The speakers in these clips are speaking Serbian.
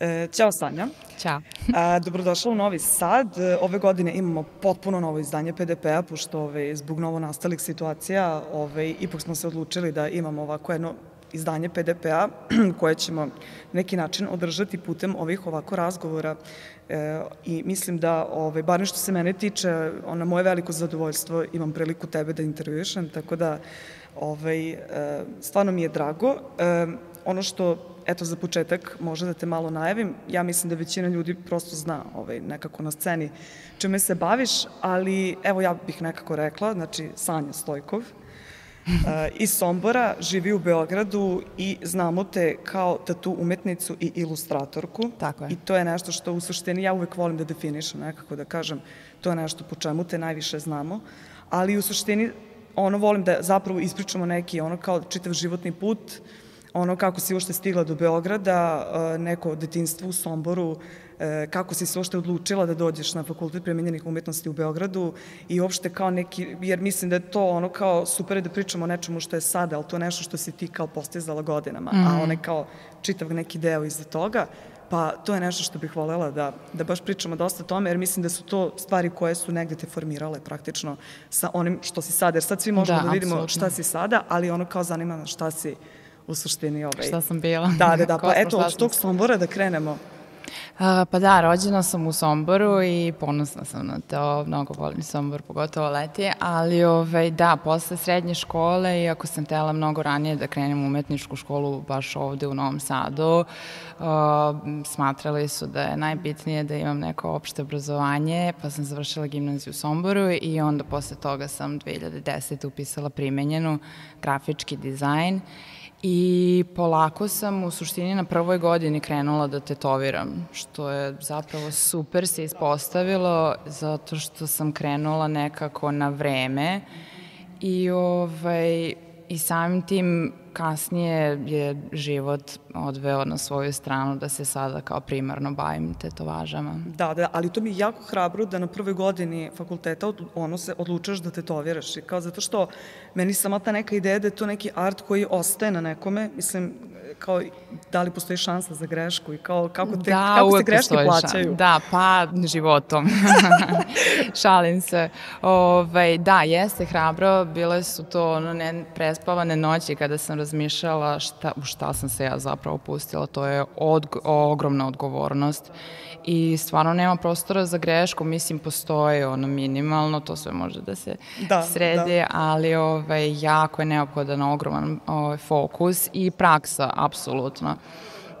E, ćao Sanja. Ćao. A, dobrodošla u Novi Sad. E, ove godine imamo potpuno novo izdanje PDP-a, pošto ove, zbog novo nastalih situacija ove, ipak smo se odlučili da imamo ovako jedno izdanje PDP-a koje ćemo neki način održati putem ovih ovako razgovora e, i mislim da, ove, bar što se mene tiče, ona moje veliko zadovoljstvo, imam priliku tebe da intervjušem, tako da ovaj, e, stvarno mi je drago. E, ono što eto za početak možda da te malo najavim, ja mislim da većina ljudi prosto zna ovaj, nekako na sceni čime se baviš, ali evo ja bih nekako rekla, znači Sanja Stojkov, uh, iz Sombora, živi u Beogradu i znamo te kao tatu umetnicu i ilustratorku. Tako je. I to je nešto što u suštini ja uvek volim da definišem, nekako da kažem, to je nešto po čemu te najviše znamo, ali u suštini ono volim da zapravo ispričamo neki ono kao čitav životni put, uh, ono kako si uopšte stigla do Beograda, e, neko detinstvo u Somboru, e, kako si se uopšte odlučila da dođeš na fakultet premenjenih umetnosti u Beogradu i uopšte kao neki, jer mislim da je to ono kao super da pričamo o nečemu što je sada, ali to je nešto što si ti kao postizala godinama, mm. a mhm. onaj kao čitav neki deo iza toga, pa to je nešto što bih volela da, da baš pričamo dosta o tome, jer mislim da su to stvari koje su negde te formirale praktično sa onim što si sada, jer sad svi možemo da, da vidimo absolutno. šta si sada, ali ono kao zanima šta si u suštini ovaj... Šta sam bila. Da, da, da, pa eto, od tog Sombora da krenemo. Uh, pa da, rođena sam u Somboru i ponosna sam na to, mnogo volim Sombor, pogotovo leti, ali ovaj, da, posle srednje škole, iako sam tela mnogo ranije da krenem u umetničku školu baš ovde u Novom Sadu, uh, smatrali su da je najbitnije da imam neko opšte obrazovanje, pa sam završila gimnaziju u Somboru i onda posle toga sam 2010. upisala primenjenu grafički dizajn I polako sam u suštini na prvoj godini krenula da tetoviram, što je zapravo super se ispostavilo zato što sam krenula nekako na vreme i ovaj, i samim tim kasnije je život odveo na svoju stranu da se sada kao primarno bavim tetovažama. Da, da, ali to mi je jako hrabro da na prvoj godini fakulteta ono se odlučaš da tetoviraš. I kao zato što meni sama ta neka ideja da je to neki art koji ostaje na nekome, mislim, kao da li postoji šansa za grešku i kao kako, te, da, kako se greške plaćaju. Šan. Da, pa životom. Šalim se. Ove, ovaj, da, jeste hrabro, bile su to ono, ne, prespavane noći kada sam razmišljala šta, u šta sam se ja zapravo pustila. To je od, ogromna odgovornost i stvarno nema prostora za grešku, mislim postoje ono minimalno, to sve može da se da, sredi, da. ali ovaj, jako je neophodan ogroman ovaj, fokus i praksa, apsolutno.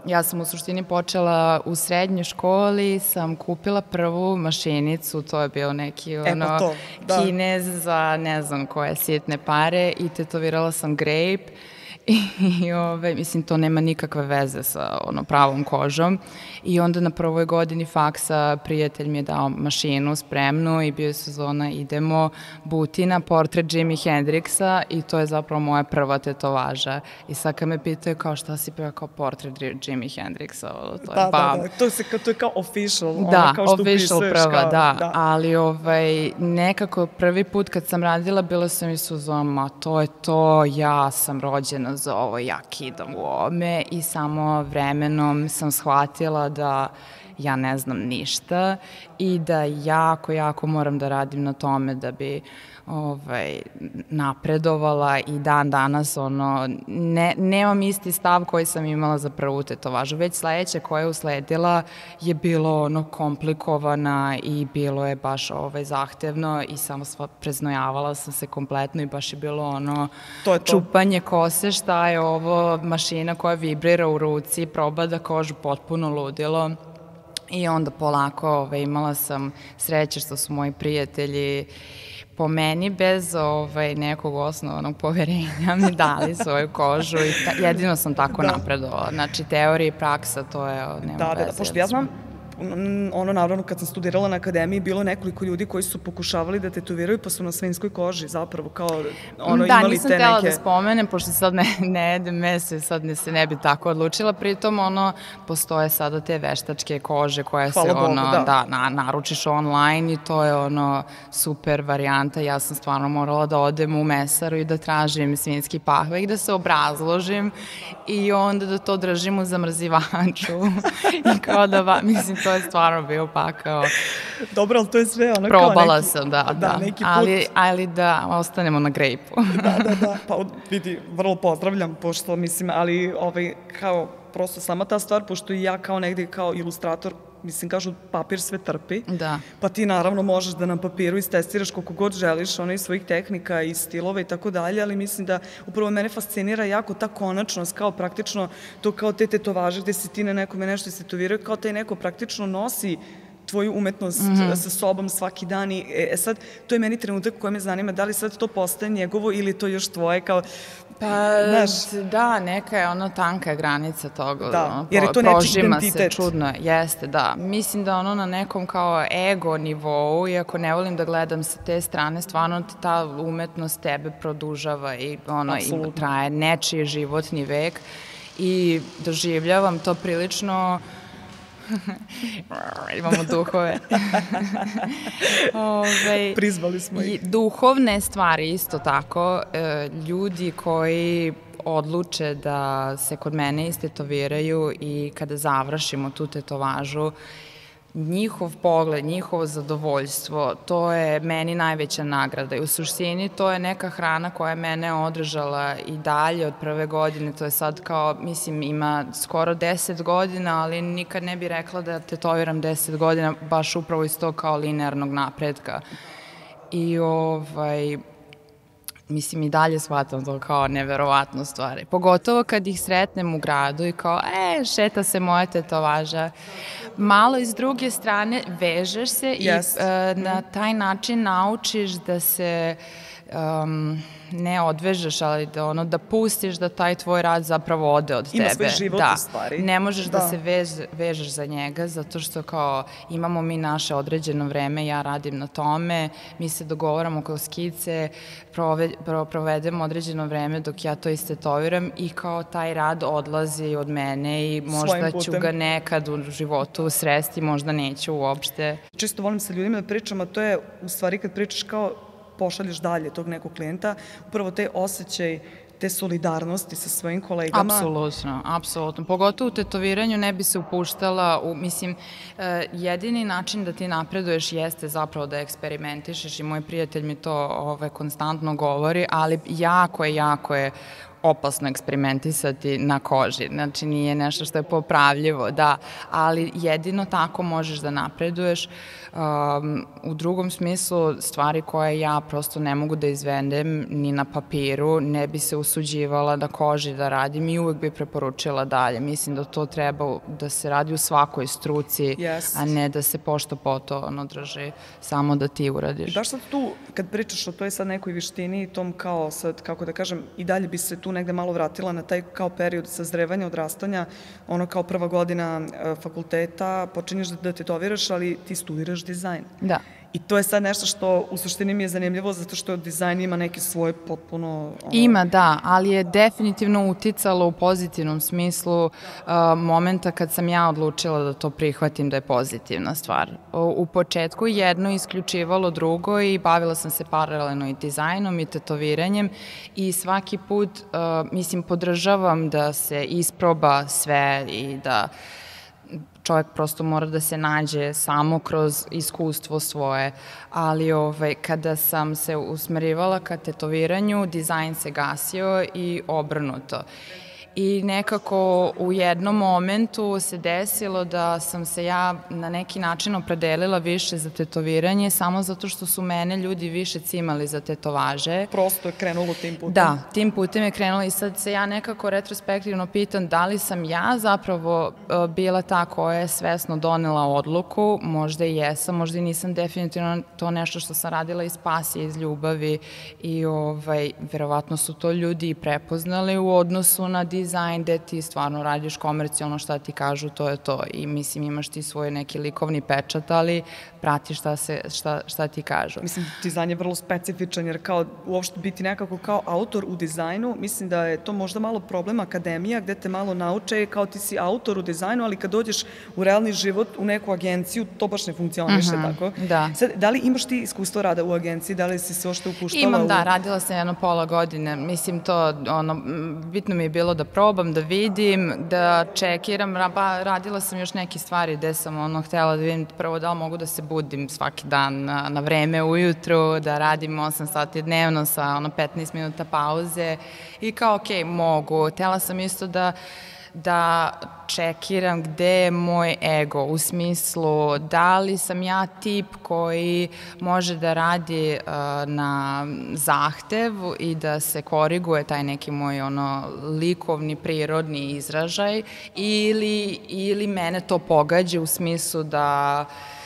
Ja sam u suštini počela u srednjoj školi, sam kupila prvu mašinicu, to je bio neki e, pa ono, to, da. kinez za ne znam koje sitne pare i tetovirala sam grape i ove, mislim to nema nikakve veze sa ono pravom kožom. I onda na prvoj godini faksa prijatelj mi je dao mašinu spremnu i bio je sezona idemo Butina, portret Jimi Hendrixa i to je zapravo moja prva tetovaža. I sad kad me pitaju kao šta si prva kao portret Jimi Hendrixa to je da, da, da, to, se, to je kao official da, ono kao što official prva, kao, da, da, ali ovaj, nekako prvi put kad sam radila bilo sam i suzoma, to je to, ja sam rođena za ovo, ja kidam u ovome i samo vremenom sam shvatila da ja ne znam ništa i da jako, jako moram da radim na tome da bi ovaj, napredovala i dan danas ono, ne, nemam isti stav koji sam imala za prvu tetovažu. Već sledeća koja je usledila je bilo ono komplikovana i bilo je baš ovaj, zahtevno i samo sva, preznojavala sam se kompletno i baš je bilo ono to je to. čupanje kose, šta je ovo mašina koja vibrira u ruci, proba da kožu potpuno ludilo. I onda polako ovaj, imala sam sreće što su moji prijatelji po meni bez ovaj, nekog osnovnog poverenja mi dali svoju kožu i ta, jedino sam tako da. napredovala. Znači, teorija i praksa, to je nema da, da, da, pošto ja znam, ono naravno kad sam studirala na akademiji bilo nekoliko ljudi koji su pokušavali da tetoviraju pa su na svinskoj koži zapravo kao ono da, imali te neke... Da, nisam htela da spomenem pošto sad ne, ne jedem meso sad ne se ne bi tako odlučila. Pritom ono postoje sada te veštačke kože koje Hvala se Bogu, ono da, da na, naručiš online i to je ono super varijanta. Ja sam stvarno morala da odem u mesaru i da tražim svinski pahve i da se obrazložim i onda da to držim u zamrzivaču i kao da, ba, mislim, to je stvarno bio pakao. Dobro, ali to je sve ono Probala kao neki... sam, da, da. da. Neki put... ali, ali da ostanemo na grejpu. da, da, da, pa vidi, vrlo pozdravljam, pošto mislim, ali ovaj, kao prosto sama ta stvar, pošto i ja kao negde kao ilustrator mislim, kažu, papir sve trpi. Da. Pa ti naravno možeš da na papiru istestiraš koliko god želiš, ono iz svojih tehnika i stilova i tako dalje, ali mislim da upravo mene fascinira jako ta konačnost, kao praktično to kao te tetovaže gde se ti na nekome nešto istetoviraju, kao taj neko praktično nosi tvoju umetnost mm -hmm. sa sobom svaki dan i e, e sad, to je meni trenutak koji me zanima, da li sad to postaje njegovo ili to još tvoje, kao Pa, Znaš, da, neka je ono tanka granica toga. Da, ono, jer je to nečiji identitet. se, čudno, jeste, da. Mislim da ono na nekom kao ego nivou, iako ne volim da gledam sa te strane, stvarno ta umetnost tebe produžava i ono, i traje nečiji životni vek i doživljavam to prilično Imamo duhove. Ove, Prizvali smo ih. Duhovne stvari isto tako. E, ljudi koji odluče da se kod mene istetoviraju i kada završimo tu tetovažu njihov pogled, njihovo zadovoljstvo, to je meni najveća nagrada i u suštini to je neka hrana koja je mene održala i dalje od prve godine, to je sad kao, mislim, ima skoro 10 godina, ali nikad ne bi rekla da tetoviram 10 godina, baš upravo iz tog kao linearnog napretka. I ovaj, mislim i dalje shvatam to kao neverovatnu stvari. Pogotovo kad ih sretnem u gradu i kao, e, šeta se moja tetovaža. Malo iz druge strane vežeš se yes. i uh, na taj način naučiš da se um, ne odvežeš, ali da ono da pustiš da taj tvoj rad zapravo ode od Ima tebe. Ima svoj život da. u stvari. Ne možeš da, da se vez, vežeš za njega zato što kao imamo mi naše određeno vreme, ja radim na tome, mi se dogovaramo kao skice, prove, pro, provedemo određeno vreme dok ja to istetoviram i kao taj rad odlazi od mene i možda ću ga nekad u životu sresti, možda neću uopšte. Čisto volim sa ljudima da pričam, a to je u stvari kad pričaš kao pošalješ dalje tog nekog klijenta, upravo taj osjećaj te solidarnosti sa svojim kolegama. Apsolutno, apsolutno. Pogotovo u tetoviranju ne bi se upuštala u, mislim, e, jedini način da ti napreduješ jeste zapravo da eksperimentišeš i moj prijatelj mi to ove, konstantno govori, ali jako je, jako je opasno eksperimentisati na koži. Znači, nije nešto što je popravljivo, da, ali jedino tako možeš da napreduješ. Um, u drugom smislu, stvari koje ja prosto ne mogu da izvedem ni na papiru, ne bi se usuđivala da koži da radim i uvek bi preporučila dalje. Mislim da to treba da se radi u svakoj struci, yes. a ne da se pošto poto ono drži samo da ti uradiš. Baš sad tu, kad pričaš o toj sad nekoj vištini i tom kao sad, kako da kažem, i dalje bi se tu negde malo vratila na taj kao period sazrevanja, odrastanja, ono kao prva godina e, fakulteta, počinješ da tetoviraš, ali ti studiraš dizajn. Da. I to je sad nešto što u suštini mi je zanimljivo zato što dizajn ima neke svoje potpuno... Ono... Ima, da, ali je definitivno uticalo u pozitivnom smislu uh, momenta kad sam ja odlučila da to prihvatim da je pozitivna stvar. U, u početku jedno isključivalo drugo i bavila sam se paralelno i dizajnom i tetoviranjem i svaki put, uh, mislim, podržavam da se isproba sve i da uh, čovjek prosto mora da se nađe samo kroz iskustvo svoje, ali ovaj, kada sam se usmerivala ka tetoviranju, dizajn se gasio i obrnuto i nekako u jednom momentu se desilo da sam se ja na neki način opredelila više za tetoviranje samo zato što su mene ljudi više cimali za tetovaže. Prosto je krenulo tim putem. Da, tim putem je krenulo i sad se ja nekako retrospektivno pitam da li sam ja zapravo e, bila ta koja je svesno donela odluku, možda i jesam, možda i nisam definitivno to nešto što sam radila iz pasije, iz ljubavi i ovaj, verovatno su to ljudi i prepoznali u odnosu na dizajn dizajn gde ti stvarno radiš komercijalno šta ti kažu, to je to. I mislim imaš ti svoj neki likovni pečat, ali pratiš šta, se, šta, šta ti kažu. Mislim, dizajn je vrlo specifičan, jer kao uopšte biti nekako kao autor u dizajnu, mislim da je to možda malo problem akademija, gde te malo nauče kao ti si autor u dizajnu, ali kad dođeš u realni život, u neku agenciju, to baš ne funkcioniše, uh mhm, -huh, tako? Da. Sad, da li imaš ti iskustvo rada u agenciji, da li si se ošte upuštala? Imam, u... da, radila sam jedno pola godine. Mislim, to, ono, bitno mi je bilo da probam da vidim, da čekiram, ba, radila sam još neke stvari gde sam ono htela da vidim prvo da li mogu da se budim svaki dan na, na vreme ujutru, da radim 8 sati dnevno sa ono 15 minuta pauze i kao ok, mogu. Htela sam isto da da čekiram gde je moj ego, u smislu da li sam ja tip koji može da radi uh, na zahtev i da se koriguje taj neki moj ono likovni, prirodni izražaj ili, ili mene to pogađa u smislu da uh,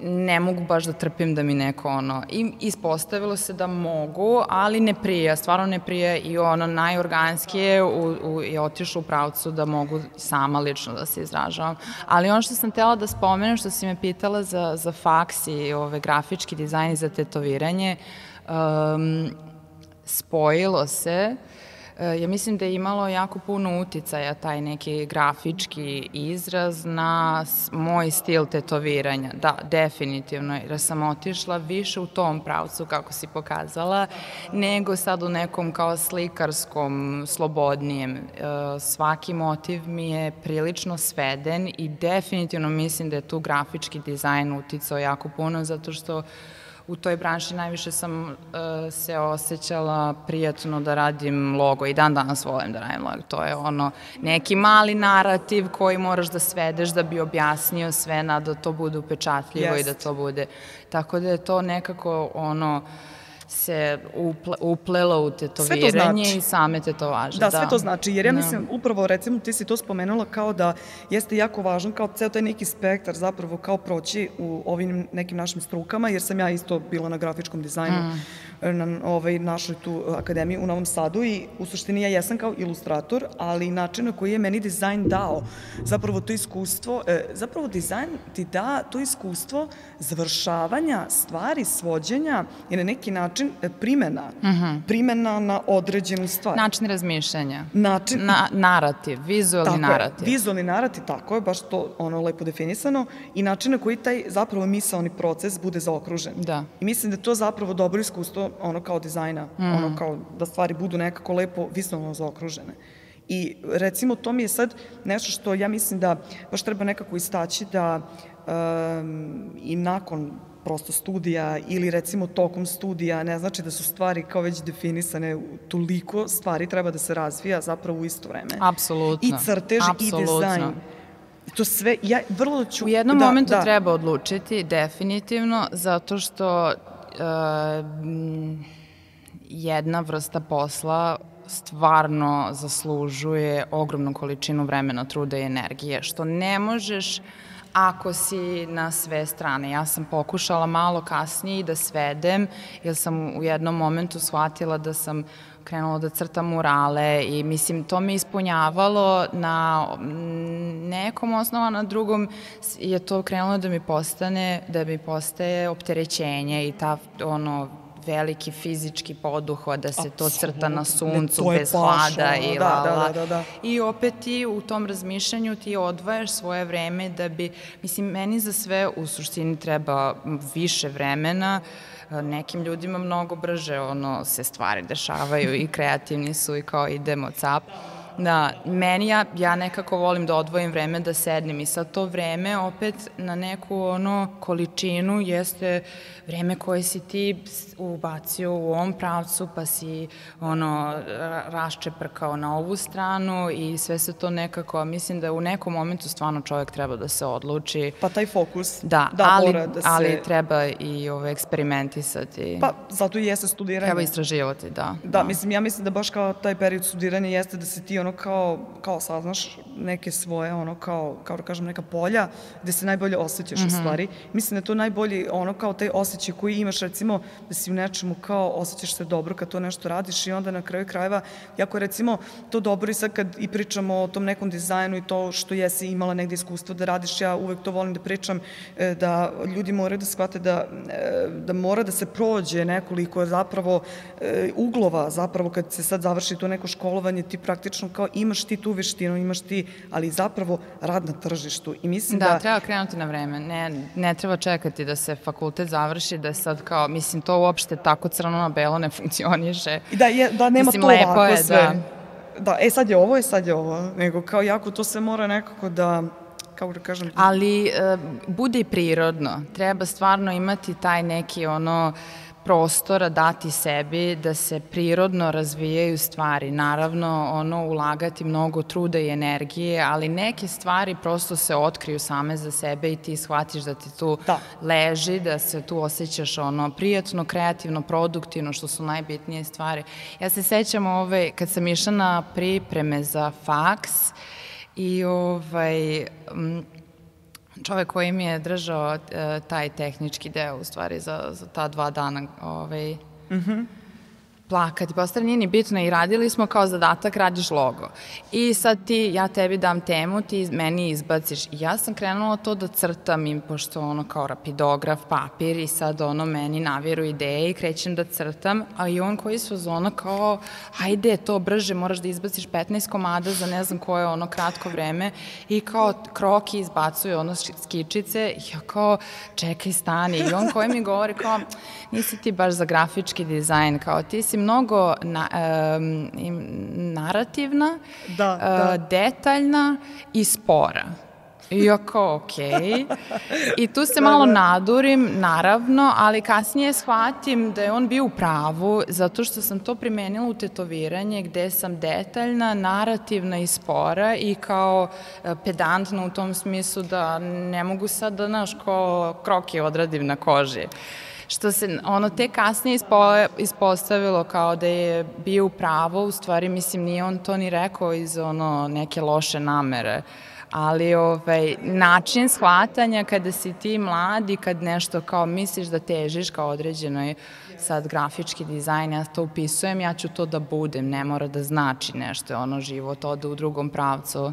ne mogu baš da trpim da mi neko ono, i ispostavilo se da mogu, ali ne prija, stvarno ne prija i ono najorganskije u, u, je otišlo u pravcu da mogu sama lično da se izražavam. Ali ono što sam tela da spomenem, što si me pitala za, za faks i ove grafički dizajn i za tetoviranje, um, spojilo se uh, ja mislim da je imalo jako puno uticaja taj neki grafički izraz na moj stil tetoviranja. Da, definitivno, jer sam otišla više u tom pravcu, kako si pokazala, nego sad u nekom kao slikarskom, slobodnijem. E, svaki motiv mi je prilično sveden i definitivno mislim da je tu grafički dizajn uticao jako puno, zato što u toj branši najviše sam uh, se osjećala prijatno da radim logo i dan danas volim da radim logo. To je ono neki mali narativ koji moraš da svedeš da bi objasnio sve na da to bude upečatljivo yes. i da to bude. Tako da je to nekako ono uh, se uple, uplela u tetoviranje znači. i same tetovaže. Da, da, sve to znači, jer ja da. mislim, upravo recimo ti si to spomenula kao da jeste jako važno, kao ceo taj neki spektar zapravo kao proći u ovim nekim našim strukama, jer sam ja isto bila na grafičkom dizajnu mm na ovaj, našoj tu akademiji u Novom Sadu i u suštini ja jesam kao ilustrator, ali način na koji je meni dizajn dao zapravo to iskustvo, e, zapravo dizajn ti da to iskustvo završavanja stvari, svođenja i na neki način e, primena, mm -hmm. primena na određenu stvar. Način razmišljanja. Način... Na, narativ, vizualni tako narativ. Je, vizualni narativ, tako je, baš to ono lepo definisano i način na koji taj zapravo misaoni proces bude zaokružen. Da. I mislim da to zapravo dobro iskustvo ono kao dizajna, mm. ono kao da stvari budu nekako lepo visualno zaokružene. I recimo to mi je sad nešto što ja mislim da baš treba nekako istaći da um, i nakon prosto studija ili recimo tokom studija, ne znači da su stvari kao već definisane, toliko stvari treba da se razvija zapravo u isto vreme. Apsolutno. I crtež Apsolutno. i dizajn. To sve, ja vrlo ću... U jednom da, momentu da. treba odlučiti, definitivno, zato što jedna vrsta posla stvarno zaslužuje ogromnu količinu vremena, truda i energije, što ne možeš ako si na sve strane. Ja sam pokušala malo kasnije da svedem, jer sam u jednom momentu shvatila da sam krenula da crtam murale i mislim to me ispunjavalo na nekom osnovu, na drugom je to krenulo da mi postane, da mi postaje opterećenje i ta ono veliki fizički poduhvat da se to crta na suncu ne, bez hlada i da, da, da, da, da. I opet ti u tom razmišljanju ti odvajaš svoje vreme da bi, mislim, meni za sve u suštini treba više vremena, nekim ljudima mnogo brže ono se stvari dešavaju i kreativni su i kao idemo cap. Da, meni ja, ja nekako volim da odvojim vreme da sednem i sad to vreme opet na neku ono količinu jeste vreme koje si ti ubacio u ovom pravcu pa si ono raščeprkao na ovu stranu i sve se to nekako, mislim da u nekom momentu stvarno čovjek treba da se odluči. Pa taj fokus. Da, da ali, da se... ali treba i ove eksperimentisati. Pa zato i jeste studiranje. Treba istraživati, da. Da, da. mislim, ja mislim da baš kao taj period studiranja jeste da se ti ono kao, kao saznaš neke svoje, ono kao, kao da kažem, neka polja gde se najbolje osjećaš mm -hmm. u mhm. stvari. Mislim da je to najbolji, ono kao taj osjećaj koji imaš, recimo, da si u nečemu kao osjećaš se dobro kad to nešto radiš i onda na kraju krajeva, jako recimo to dobro i sad kad i pričamo o tom nekom dizajnu i to što jesi imala negde iskustvo da radiš, ja uvek to volim da pričam, e, da ljudi moraju da shvate da, e, da mora da se prođe nekoliko zapravo e, uglova, zapravo kad se sad završi to neko školovanje, ti praktično kao imaš ti tu veštinu, imaš ti, ali zapravo rad na tržištu. I mislim da... Da, treba krenuti na vreme. Ne, ne treba čekati da se fakultet završi, da sad kao, mislim, to uopšte tako crno na belo ne funkcioniše. I da, je, da nema mislim, to ovako je, sve. Da da, e sad je ovo, e sad je ovo, nego kao jako to se mora nekako da kako da kažem... Ali e, bude i prirodno. Treba stvarno imati taj neki ono prostora dati sebi da se prirodno razvijaju stvari. Naravno, ono, ulagati mnogo truda i energije, ali neke stvari prosto se otkriju same za sebe i ti shvatiš da ti tu da. leži, da se tu osjećaš ono, prijatno, kreativno, produktivno, što su najbitnije stvari. Ja se sećam ove, kad sam išla na pripreme za faks, i ovaj, čovek koji mi je držao uh, taj tehnički deo u stvari za, za ta dva dana ovaj, mm -hmm plakati, pa ostane nije ni bitno i radili smo kao zadatak radiš logo. I sad ti, ja tebi dam temu, ti meni izbaciš. I ja sam krenula to da crtam im, pošto ono kao rapidograf, papir i sad ono meni naviru ideje i krećem da crtam, a i on koji su zona kao, hajde to brže, moraš da izbaciš 15 komada za ne znam koje ono kratko vreme i kao kroki izbacuje ono skičice i ja kao, čekaj stani. I on koji mi govori kao, nisi ti baš za grafički dizajn, kao ti si mnogo na, um, narativna, da, uh, da. detaljna i spora. I ja kao, okej. Okay. I tu se da, malo da. nadurim, naravno, ali kasnije shvatim da je on bio u pravu, zato što sam to primenila u tetoviranje gde sam detaljna, narativna i spora i kao e, pedantna u tom smislu da ne mogu sad da, znaš, ko kroke odradim na koži što se ono te kasnije ispo, ispostavilo kao da je bio u pravo, u stvari mislim nije on to ni rekao iz ono neke loše namere ali ovaj, način shvatanja kada si ti mladi, kad nešto kao misliš da težiš kao određenoj sad grafički dizajn, ja to upisujem, ja ću to da budem, ne mora da znači nešto, ono život ode u drugom pravcu,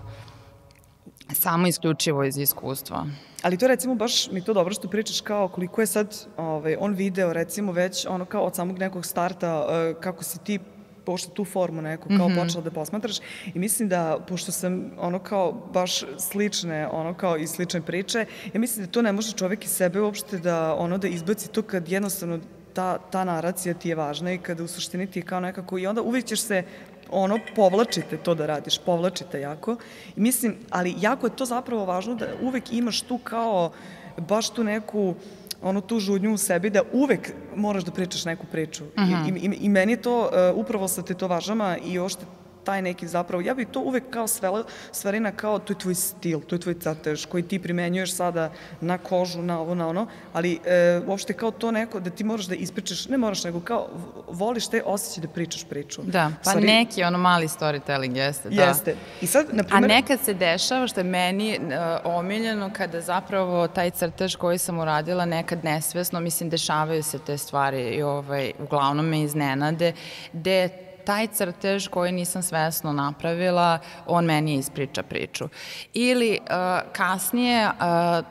samo isključivo iz iskustva. Ali to recimo baš mi to dobro što pričaš kao koliko je sad ovaj, on video recimo već ono kao od samog nekog starta uh, kako si ti pošto tu formu neku kao mm -hmm. počela da posmatraš i mislim da pošto sam ono kao baš slične ono kao i slične priče ja mislim da to ne može čovek iz sebe uopšte da ono da izbaci to kad jednostavno ta, ta naracija ti je važna i kada u suštini ti je kao nekako i onda uvijek ćeš se ono, povlačite to da radiš, povlačite jako. I mislim, ali jako je to zapravo važno da uvek imaš tu kao, baš tu neku, ono tu žudnju u sebi da uvek moraš da pričaš neku priču. Uh -huh. I, i, I meni je to uh, upravo sa tetovažama i ošte taj neki zapravo, ja bih to uvek kao svela, stvarina kao to je tvoj stil, to je tvoj crtež koji ti primenjuješ sada na kožu, na ovo, na ono, ali e, uopšte kao to neko da ti moraš da ispričaš, ne moraš nego kao voliš te osjećaj da pričaš priču. Da, pa Stvari, neki ono mali storytelling jeste, da. Jeste. I sad, na primer... A nekad se dešava što je meni uh, omiljeno kada zapravo taj crtež koji sam uradila nekad nesvesno, mislim dešavaju se te stvari i ovaj, uglavnom me iznenade, gde taj crtež koji nisam svesno napravila, on meni ispriča priču. Ili uh, kasnije uh,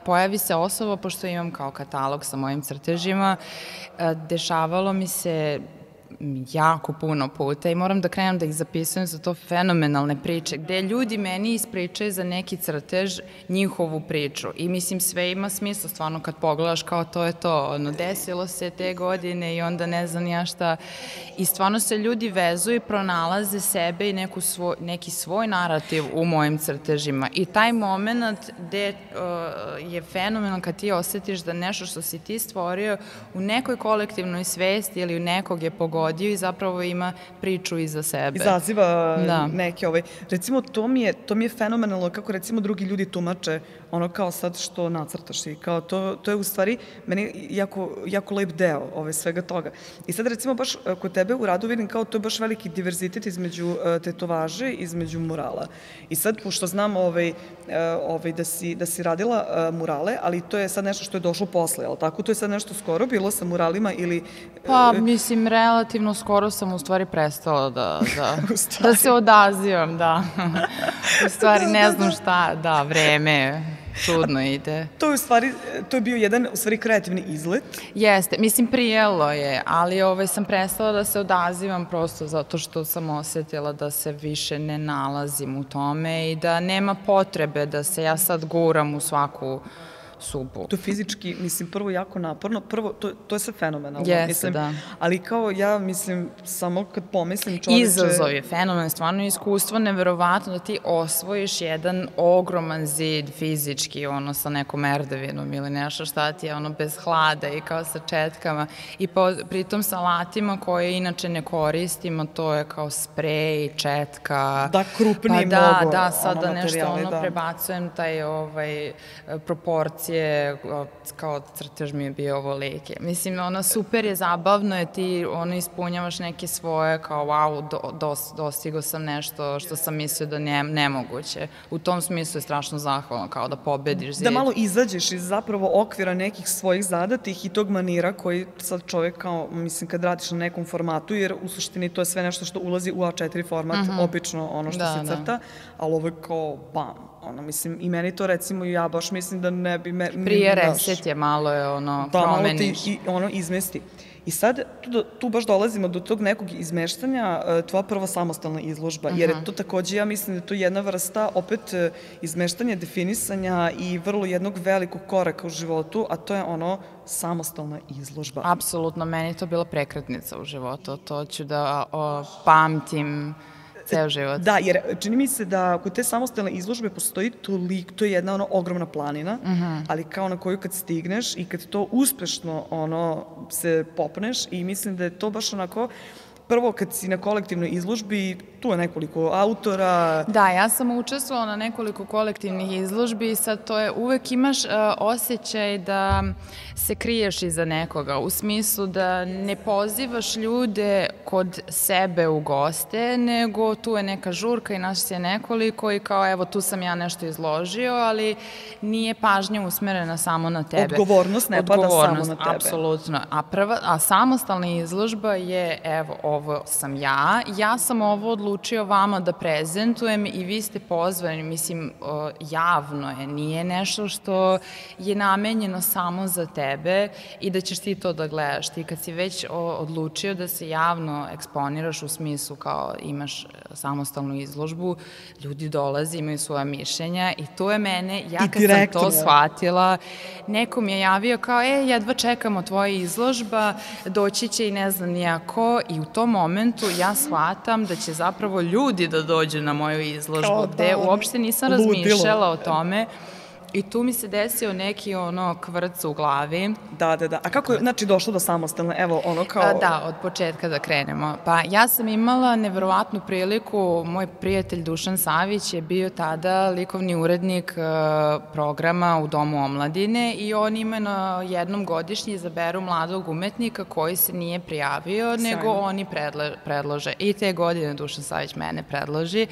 pojavi se osoba, pošto imam kao katalog sa mojim crtežima, uh, dešavalo mi se jako puno puta i moram da krenem da ih zapisujem za to fenomenalne priče, gde ljudi meni ispričaju za neki crtež njihovu priču. I mislim sve ima smisla stvarno kad pogledaš kao to je to, ono desilo se te godine i onda ne znam ja šta. I stvarno se ljudi vezuju i pronalaze sebe i neku svoj, neki svoj narativ u mojim crtežima. I taj moment gde uh, je fenomenal kad ti osetiš da nešto što si ti stvorio u nekoj kolektivnoj svesti ili u nekog je pogodio dogodio i zapravo ima priču iza sebe. Izaziva da. neke ovaj, recimo to mi je, to mi je fenomenalno kako recimo drugi ljudi tumače ono kao sad što nacrtaš i kao to, to je u stvari meni jako, jako lep deo ove, svega toga. I sad recimo baš e, kod tebe u radu vidim kao to je baš veliki diverzitet između uh, tetovaže, između murala. I sad, pošto znam ovaj, uh, ovaj, da, si, da si radila uh, murale, ali to je sad nešto što je došlo posle, ali tako? To je sad nešto skoro bilo sa muralima ili... Pa, mislim, relativno skoro sam u stvari prestala da, da, da se odazivam, da. u stvari ne znam šta, da, vreme čudno ide. To je u stvari, to je bio jedan u stvari kreativni izlet. Jeste, mislim prijelo je, ali ovaj, sam prestala da se odazivam prosto zato što sam osetila da se više ne nalazim u tome i da nema potrebe da se ja sad guram u svaku supu. To fizički, mislim, prvo jako naporno, prvo, to, to je sve fenomenalno. Jeste, mislim, da. Ali kao ja, mislim, samo kad pomislim čoveče... Izazov je fenomen, stvarno iskustvo neverovatno da ti osvojiš jedan ogroman zid fizički, ono, sa nekom erdevinom ili nešto šta ti je, ono, bez hlada i kao sa četkama. I po, pritom sa alatima koje inače ne koristimo, to je kao sprej, četka. Da, krupniji pa da, mnogo. Da, sad da nešto ono da. prebacujem taj ovaj, proporcije, kao crtež mi je bio ovo leke. Mislim, ono super je, zabavno je, ti ono ispunjavaš neke svoje, kao wow, do, dos, dostigo sam nešto što sam mislio da ne, nemoguće. U tom smislu je strašno zahvalno, kao da pobediš. Da malo izađeš iz zapravo okvira nekih svojih zadatih i tog manira koji sad čovek kao, mislim, kad radiš na nekom formatu, jer u suštini to je sve nešto što ulazi u A4 format, mm -hmm. obično ono što da, se crta, da. ali ovo je kao bam, ono, mislim, i meni to recimo, ja baš mislim da ne bi... Me, Prije reset je malo je ono, da, promeniš. Da, malo ti i, ono izmesti. I sad tu, tu baš dolazimo do tog nekog izmeštanja, e, tvoja prva samostalna izložba, jer je to takođe, ja mislim da je to jedna vrsta opet e, izmeštanja, definisanja i vrlo jednog velikog koraka u životu, a to je ono samostalna izložba. Apsolutno, meni je to bila prekretnica u životu, to ću da o, pamtim ceo život. Da, jer čini mi se da kod te samostalne izložbe postoji toliko, to je jedna ono ogromna planina, uh mhm. -huh. ali kao na koju kad stigneš i kad to uspešno ono se popneš i mislim da je to baš onako prvo kad si na kolektivnoj izložbi, tu je nekoliko autora. Da, ja sam učestvovala na nekoliko kolektivnih izložbi i sad to je, uvek imaš uh, osjećaj da se kriješ iza nekoga, u smislu da ne pozivaš ljude kod sebe u goste, nego tu je neka žurka i naš je nekoliko i kao evo tu sam ja nešto izložio, ali nije pažnja usmerena samo na tebe. Odgovornost ne Odgovornost, pada samo na tebe. Apsolutno. A, prva, a samostalna izložba je evo ovo sam ja, ja sam ovo odlučio vama da prezentujem i vi ste pozvani, mislim, javno je, nije nešto što je namenjeno samo za tebe i da ćeš ti to da gledaš. Ti kad si već odlučio da se javno eksponiraš u smislu kao imaš e, samostalnu izložbu, ljudi dolaze, imaju svoja mišljenja i to je mene, ja kad sam to shvatila, neko mi je javio kao, e, jedva čekamo tvoja izložba, doći će i ne znam nijako i u tom momentu ja shvatam da će zapravo ljudi da dođu na moju izložbu, gde da, uopšte nisam ludilo. razmišljala o tome. I tu mi se desio neki ono kvrc u glavi. Da, da, da. A kako je, znači, došlo do samostalne, evo, ono kao... A, da, od početka da krenemo. Pa ja sam imala neverovatnu priliku, moj prijatelj Dušan Savić je bio tada likovni urednik uh, programa u Domu omladine i on ima na jednom godišnji izaberu mladog umetnika koji se nije prijavio, Sajno. nego oni predlože. I te godine Dušan Savić mene predloži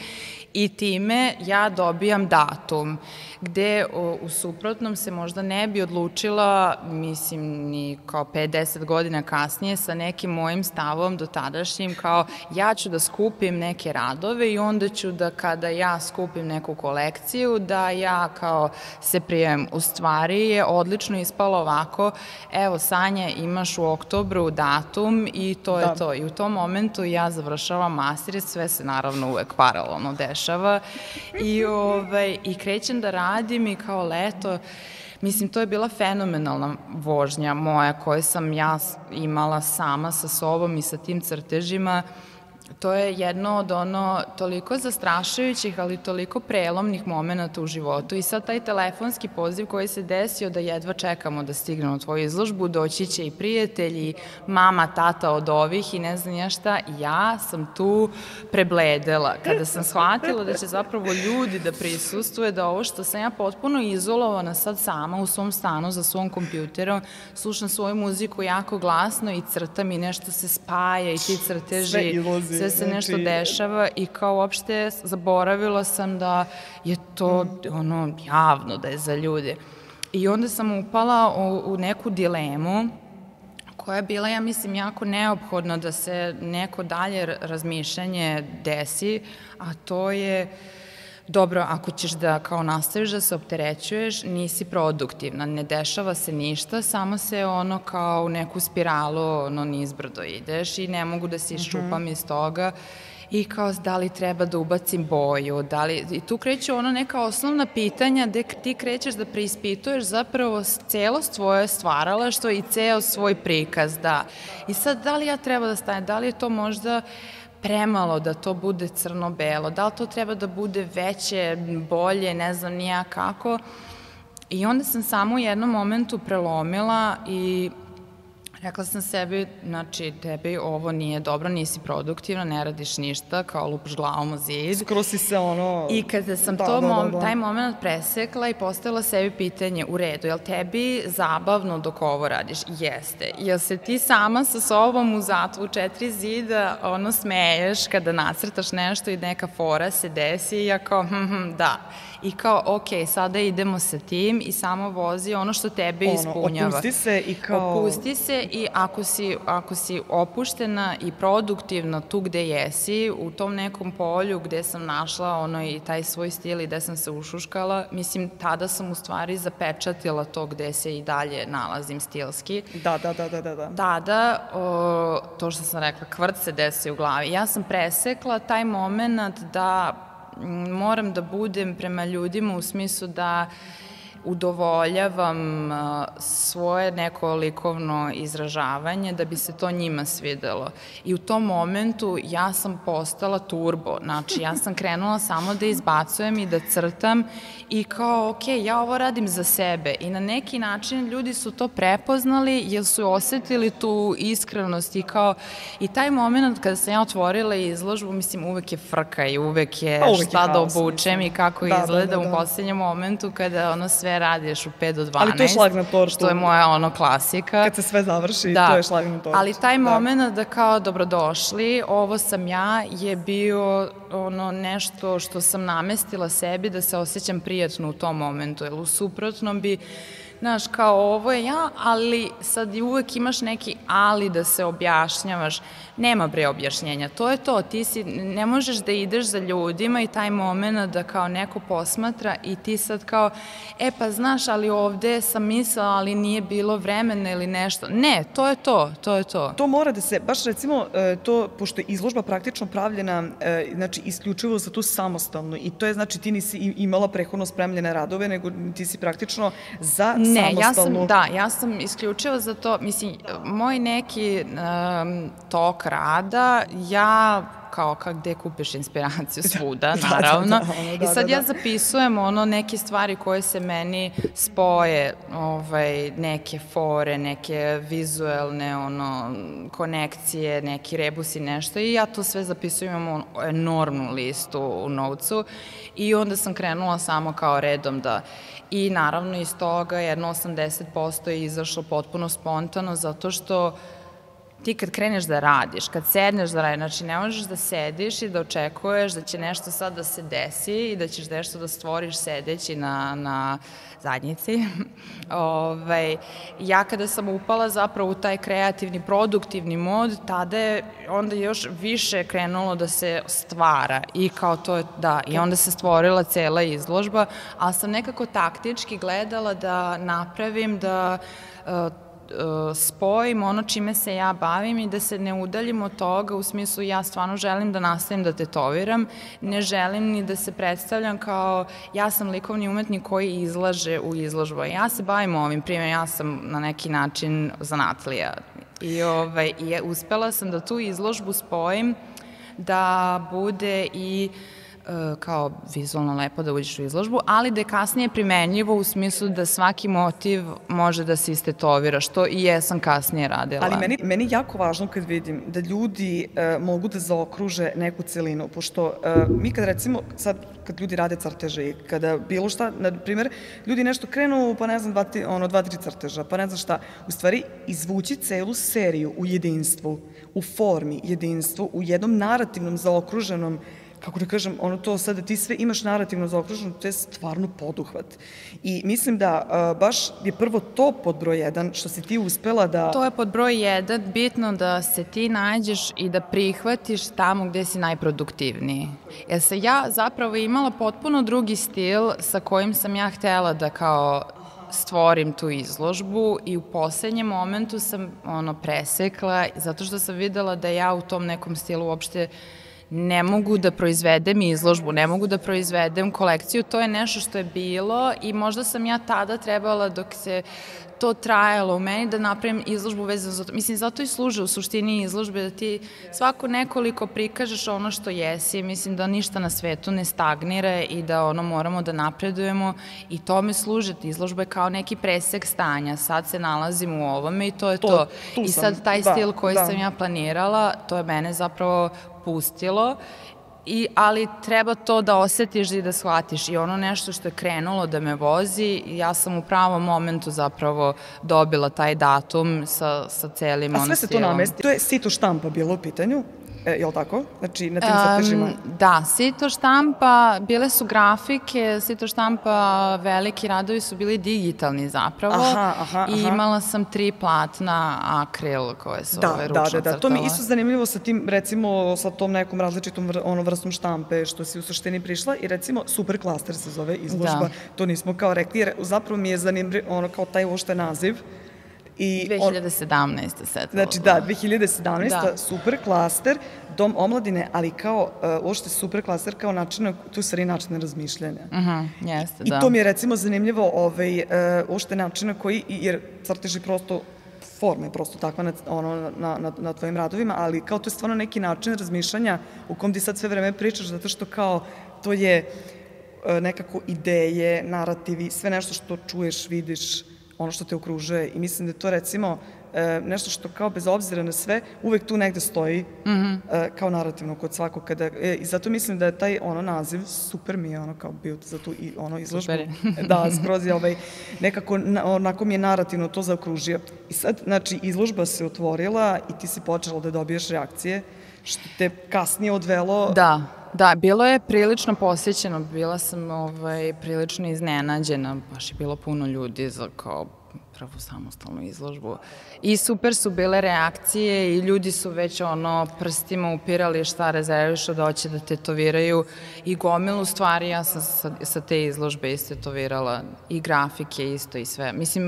i time ja dobijam datum gde u, u suprotnom se možda ne bi odlučila, mislim, ni kao 5-10 godina kasnije sa nekim mojim stavom do tadašnjim, kao ja ću da skupim neke radove i onda ću da kada ja skupim neku kolekciju, da ja kao se prijem. U stvari je odlično ispalo ovako, evo Sanja imaš u oktobru datum i to je da. to. I u tom momentu ja završavam master, sve se naravno uvek paralelno dešava i, ovaj, i krećem da radim i kao leto, Mislim, to je bila fenomenalna vožnja moja koju sam ja imala sama sa sobom i sa tim crtežima to je jedno od ono toliko zastrašujućih, ali toliko prelomnih momenta u životu i sad taj telefonski poziv koji se desio da jedva čekamo da stignemo tvoju izložbu, doći će i prijatelji, mama, tata od ovih i ne znam ja šta, ja sam tu prebledela. Kada sam shvatila da će zapravo ljudi da prisustuje, da ovo što sam ja potpuno izolovana sad sama u svom stanu za svom kompjuterom, slušam svoju muziku jako glasno i crtam i nešto se spaja i ti crteži. Sve sve se nešto znači... dešava i kao uopšte zaboravila sam da je to ono javno da je za ljude. I onda sam upala u, u neku dilemu koja je bila, ja mislim, jako neophodna da se neko dalje razmišljanje desi, a to je dobro, ako ćeš da kao nastaviš da se opterećuješ, nisi produktivna, ne dešava se ništa, samo se ono kao u neku spiralu ono nizbrdo ideš i ne mogu da se iščupam mm -hmm. iz toga i kao da li treba da ubacim boju, da li, i tu kreću ono neka osnovna pitanja gde ti krećeš da preispituješ zapravo celo svoje stvaralaštvo i ceo svoj prikaz, da. I sad, da li ja treba da stanem, da li je to možda premalo da to bude crno-belo, da li to treba da bude veće, bolje, ne znam nija kako. I onda sam samo u jednom momentu prelomila i Rekla sam sebi, znači, tebi ovo nije dobro, nisi produktivna, ne radiš ništa, kao lupaš glavom u zid. Skoro si se ono... I kada sam da, to da, mom, da, da. taj moment presekla i postavila sebi pitanje, u redu, jel tebi zabavno dok ovo radiš? Jeste. Jel se ti sama sa sobom u zatvu četiri zida ono smeješ kada nacrtaš nešto i neka fora se desi i ja kao, hm, hm, da i kao, ok, sada idemo sa tim i samo vozi ono što tebe ono, ispunjava. Opusti se i kao... Opusti se i ako si, ako si opuštena i produktivna tu gde jesi, u tom nekom polju gde sam našla ono i taj svoj stil i gde sam se ušuškala, mislim, tada sam u stvari zapečatila to gde se i dalje nalazim stilski. Da, da, da, da, da. Da, Tada, o, to što sam rekla, kvrt se desi u glavi. Ja sam presekla taj moment da moram da budem prema ljudima u smislu da udovoljavam svoje neko likovno izražavanje da bi se to njima svidelo. I u tom momentu ja sam postala turbo, znači ja sam krenula samo da izbacujem i da crtam i kao, ok, ja ovo radim za sebe i na neki način ljudi su to prepoznali jer su osetili tu iskrenost i kao, i taj moment kada sam ja otvorila izložbu, mislim, uvek je frka i uvek je uvek šta je da obučem i kako da, izgleda da, da, da. u poslednjem momentu kada ono sve radiš u 5 do 12. Ali to je šlag na tortu. To je moja ono klasika. Kad se sve završi, da. to je šlag na tortu. Ali taj da. moment da kao dobrodošli, ovo sam ja, je bio ono nešto što sam namestila sebi da se osjećam prijatno u tom momentu, jer u suprotnom bi znaš, kao ovo je ja, ali sad uvek imaš neki ali da se objašnjavaš. Nema bre objašnjenja, to je to, ti si, ne možeš da ideš za ljudima i taj moment da kao neko posmatra i ti sad kao, e pa znaš, ali ovde sam mislila, ali nije bilo vremena ili nešto. Ne, to je to, to je to. To mora da se, baš recimo, e, to, pošto je izložba praktično pravljena, e, znači, isključivo za tu samostalno i to je, znači, ti nisi imala prehodno spremljene radove, nego ti si praktično za ne, ja sam, da, ja sam isključivo za to, mislim, moj neki um, tok rada, ja kao kak gde kupiš inspiraciju svuda, da, naravno. Da, da, da, I sad da, da. ja zapisujem ono neke stvari koje se meni spoje, ovaj, neke fore, neke vizuelne ono, konekcije, neki rebusi, nešto i ja to sve zapisujem, imam enormnu listu u novcu i onda sam krenula samo kao redom da i naravno iz toga jedno 80% je izašlo potpuno spontano zato što ti kad kreneš da radiš, kad sedneš da radiš, znači ne možeš da sediš i da očekuješ da će nešto sad da se desi i da ćeš nešto da stvoriš sedeći na, na zadnjici. Ove, ovaj, ja kada sam upala zapravo u taj kreativni, produktivni mod, tada je onda još više krenulo da se stvara i kao to je, da, i onda se stvorila cela izložba, ali sam nekako taktički gledala da napravim da uh, spojim ono čime se ja bavim i da se ne udaljim od toga u smislu ja stvarno želim da nastavim da tetoviram, ne želim ni da se predstavljam kao ja sam likovni umetnik koji izlaže u izložbu. Ja se bavim ovim, primjer, ja sam na neki način zanatlija i, ovaj, i uspela sam da tu izložbu spojim da bude i uh, kao vizualno lepo da uđeš u izložbu, ali da je kasnije primenjivo u smislu da svaki motiv može da se istetovira, što i jesam kasnije radila. Ali meni, meni jako važno kad vidim da ljudi uh, mogu da zaokruže neku celinu, pošto uh, mi kad recimo, sad kad ljudi rade crteže i kada bilo šta, na primer, ljudi nešto krenu, pa ne znam, dva, ono, dva, tri crteža, pa ne znam šta, u stvari izvući celu seriju u jedinstvu, u formi jedinstvu, u jednom narativnom zaokruženom kako da kažem, ono to sada ti sve imaš narativno zaokruženo, to je stvarno poduhvat. I mislim da uh, baš je prvo to pod broj jedan, što si ti uspela da... To je pod broj jedan, bitno da se ti nađeš i da prihvatiš tamo gde si najproduktivniji. Jer se ja zapravo imala potpuno drugi stil sa kojim sam ja htela da kao stvorim tu izložbu i u poslednjem momentu sam ono presekla zato što sam videla da ja u tom nekom stilu uopšte ne mogu da proizvedem izložbu, ne mogu da proizvedem kolekciju, to je nešto što je bilo i možda sam ja tada trebala dok se to trajalo u meni da napravim izložbu vezano za to. Mislim, zato i služe u suštini izložbe da ti svako nekoliko prikažeš ono što jesi. Mislim da ništa na svetu ne stagnira i da ono moramo da napredujemo i tome služe. Izložba je kao neki presek stanja. Sad se nalazim u ovome i to je to. to. I sad taj da, stil koji da. sam ja planirala, to je mene zapravo pustilo I, ali treba to da osetiš i da shvatiš. I ono nešto što je krenulo da me vozi, ja sam u pravom momentu zapravo dobila taj datum sa, sa celim A sve se to namesti, to je sito štampa bilo u pitanju? E, je li tako? Znači, na tim crtežima? Um, da, sito štampa, bile su grafike, sito štampa, veliki radovi su bili digitalni zapravo. Aha, aha, aha. I imala sam tri platna akril koje su da, ove ručno da, da, da. To mi isto zanimljivo sa tim, recimo, sa tom nekom različitom vr, ono vrstom štampe što si u suštini prišla i recimo Super Cluster se zove izložba. Da. To nismo kao rekli, jer zapravo mi je zanimljivo, ono kao taj uopšte naziv I 2017. set. Znači da, 2017. Da. super klaster, dom omladine, ali kao uh, uopšte super klaster kao način, tu stvari način razmišljanja. Uh mhm, -huh, jeste, I, da. I to mi je recimo zanimljivo, ovaj, uh, uopšte način na koji, jer crteži prosto forma je prosto takva na, ono, na, na, na tvojim radovima, ali kao to je stvarno neki način razmišljanja u kom ti sad sve vreme pričaš, zato što kao to je uh, nekako ideje, narativi, sve nešto što čuješ, vidiš, ono što te okružuje i mislim da je to recimo e, nešto što kao bez obzira na sve uvek tu negde stoji mm -hmm. e, kao narativno kod svakog kada e, i zato mislim da je taj ono naziv super mi je ono kao bio za tu i ono izložbu. Da skroz je ovaj nekako na, onako mi je narativno to zaokružio. I sad znači izložba se otvorila i ti si počela da dobiješ reakcije što te kasnije odvelo da Da, bilo je prilično posjećeno, bila sam ovaj, prilično iznenađena, baš je bilo puno ljudi za kao prvu samostalnu izložbu. I super su bile reakcije i ljudi su već ono prstima upirali šta rezervišu da hoće da tetoviraju i gomilu stvari ja sam sa, sa te izložbe istetovirala i grafike isto i sve. Mislim,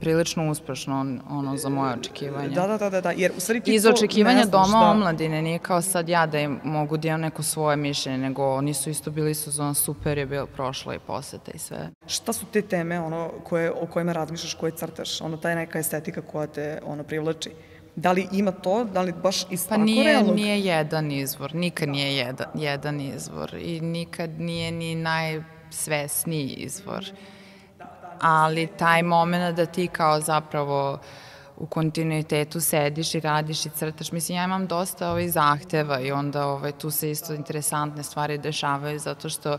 prilično uspešno ono za moje očekivanje. Da, da, da, da, da. jer u stvari ti Iz očekivanja doma šta... omladine, nije kao sad ja da im mogu da imam neko svoje mišljenje, nego oni su isto bili su zon super je bilo prošlo i poseta i sve. Šta su te teme ono koje, o kojima razmišljaš, koje crtaš, ono taj neka estetika koja te ono privlači. Da li ima to, da li baš iz pa tako nije, realnog? nije jedan izvor, nikad nije jedan, jedan izvor i nikad nije ni najsvesniji izvor. Ali taj moment da ti kao zapravo uh, u kontinuitetu sediš i radiš i crtaš. Mislim, ja imam dosta ovih zahteva i onda ovaj, tu se isto interesantne stvari dešavaju zato što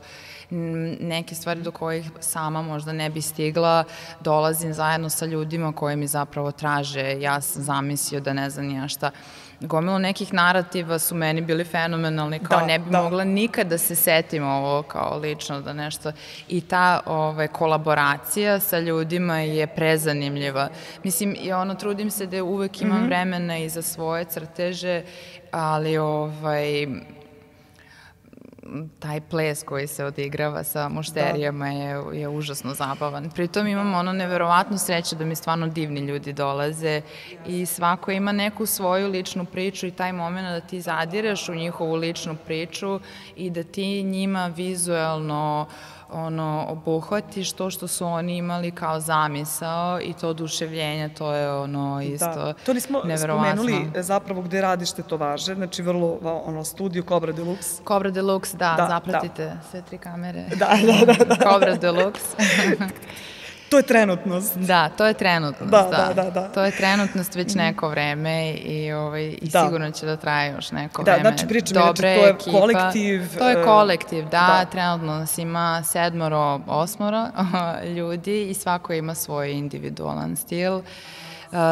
neke stvari do kojih sama možda ne bi stigla, dolazim zajedno sa ljudima koji mi zapravo traže. Ja sam zamislio da ne znam ja šta gomilo nekih narativa su meni bili fenomenalni, kao da, ne bi da. mogla nikad da se setim ovo kao lično da nešto i ta ove, kolaboracija sa ljudima je prezanimljiva. Mislim, i ono, trudim se da uvek imam mm -hmm. vremena i za svoje crteže, ali ovaj, taj ples koji se odigrava sa mušterijama da. je, je užasno zabavan. Pritom imam ono neverovatnu sreću da mi stvarno divni ljudi dolaze i svako ima neku svoju ličnu priču i taj moment da ti zadireš u njihovu ličnu priču i da ti njima vizuelno uh, ono, obuhvatiš to što su oni imali kao zamisao i to oduševljenje, to je ono isto da. To nismo spomenuli zapravo gde radiš važe, znači vrlo ono, studio Cobra Deluxe. Cobra Deluxe, da, da zapratite da. sve tri kamere. Da, da, da. da. Cobra Deluxe. To je trenutnost. Da, to je trenutnost, da, da. da, da, da. To je trenutnost već mhm. neko vreme i, ovaj, i da. sigurno će da traje još neko da, vreme. Da, znači pričam, Dobre to je ekipa. kolektiv. To je e, kolektiv, da, da. trenutno nas ima sedmoro, osmoro ljudi i svako ima svoj individualan stil. Uh,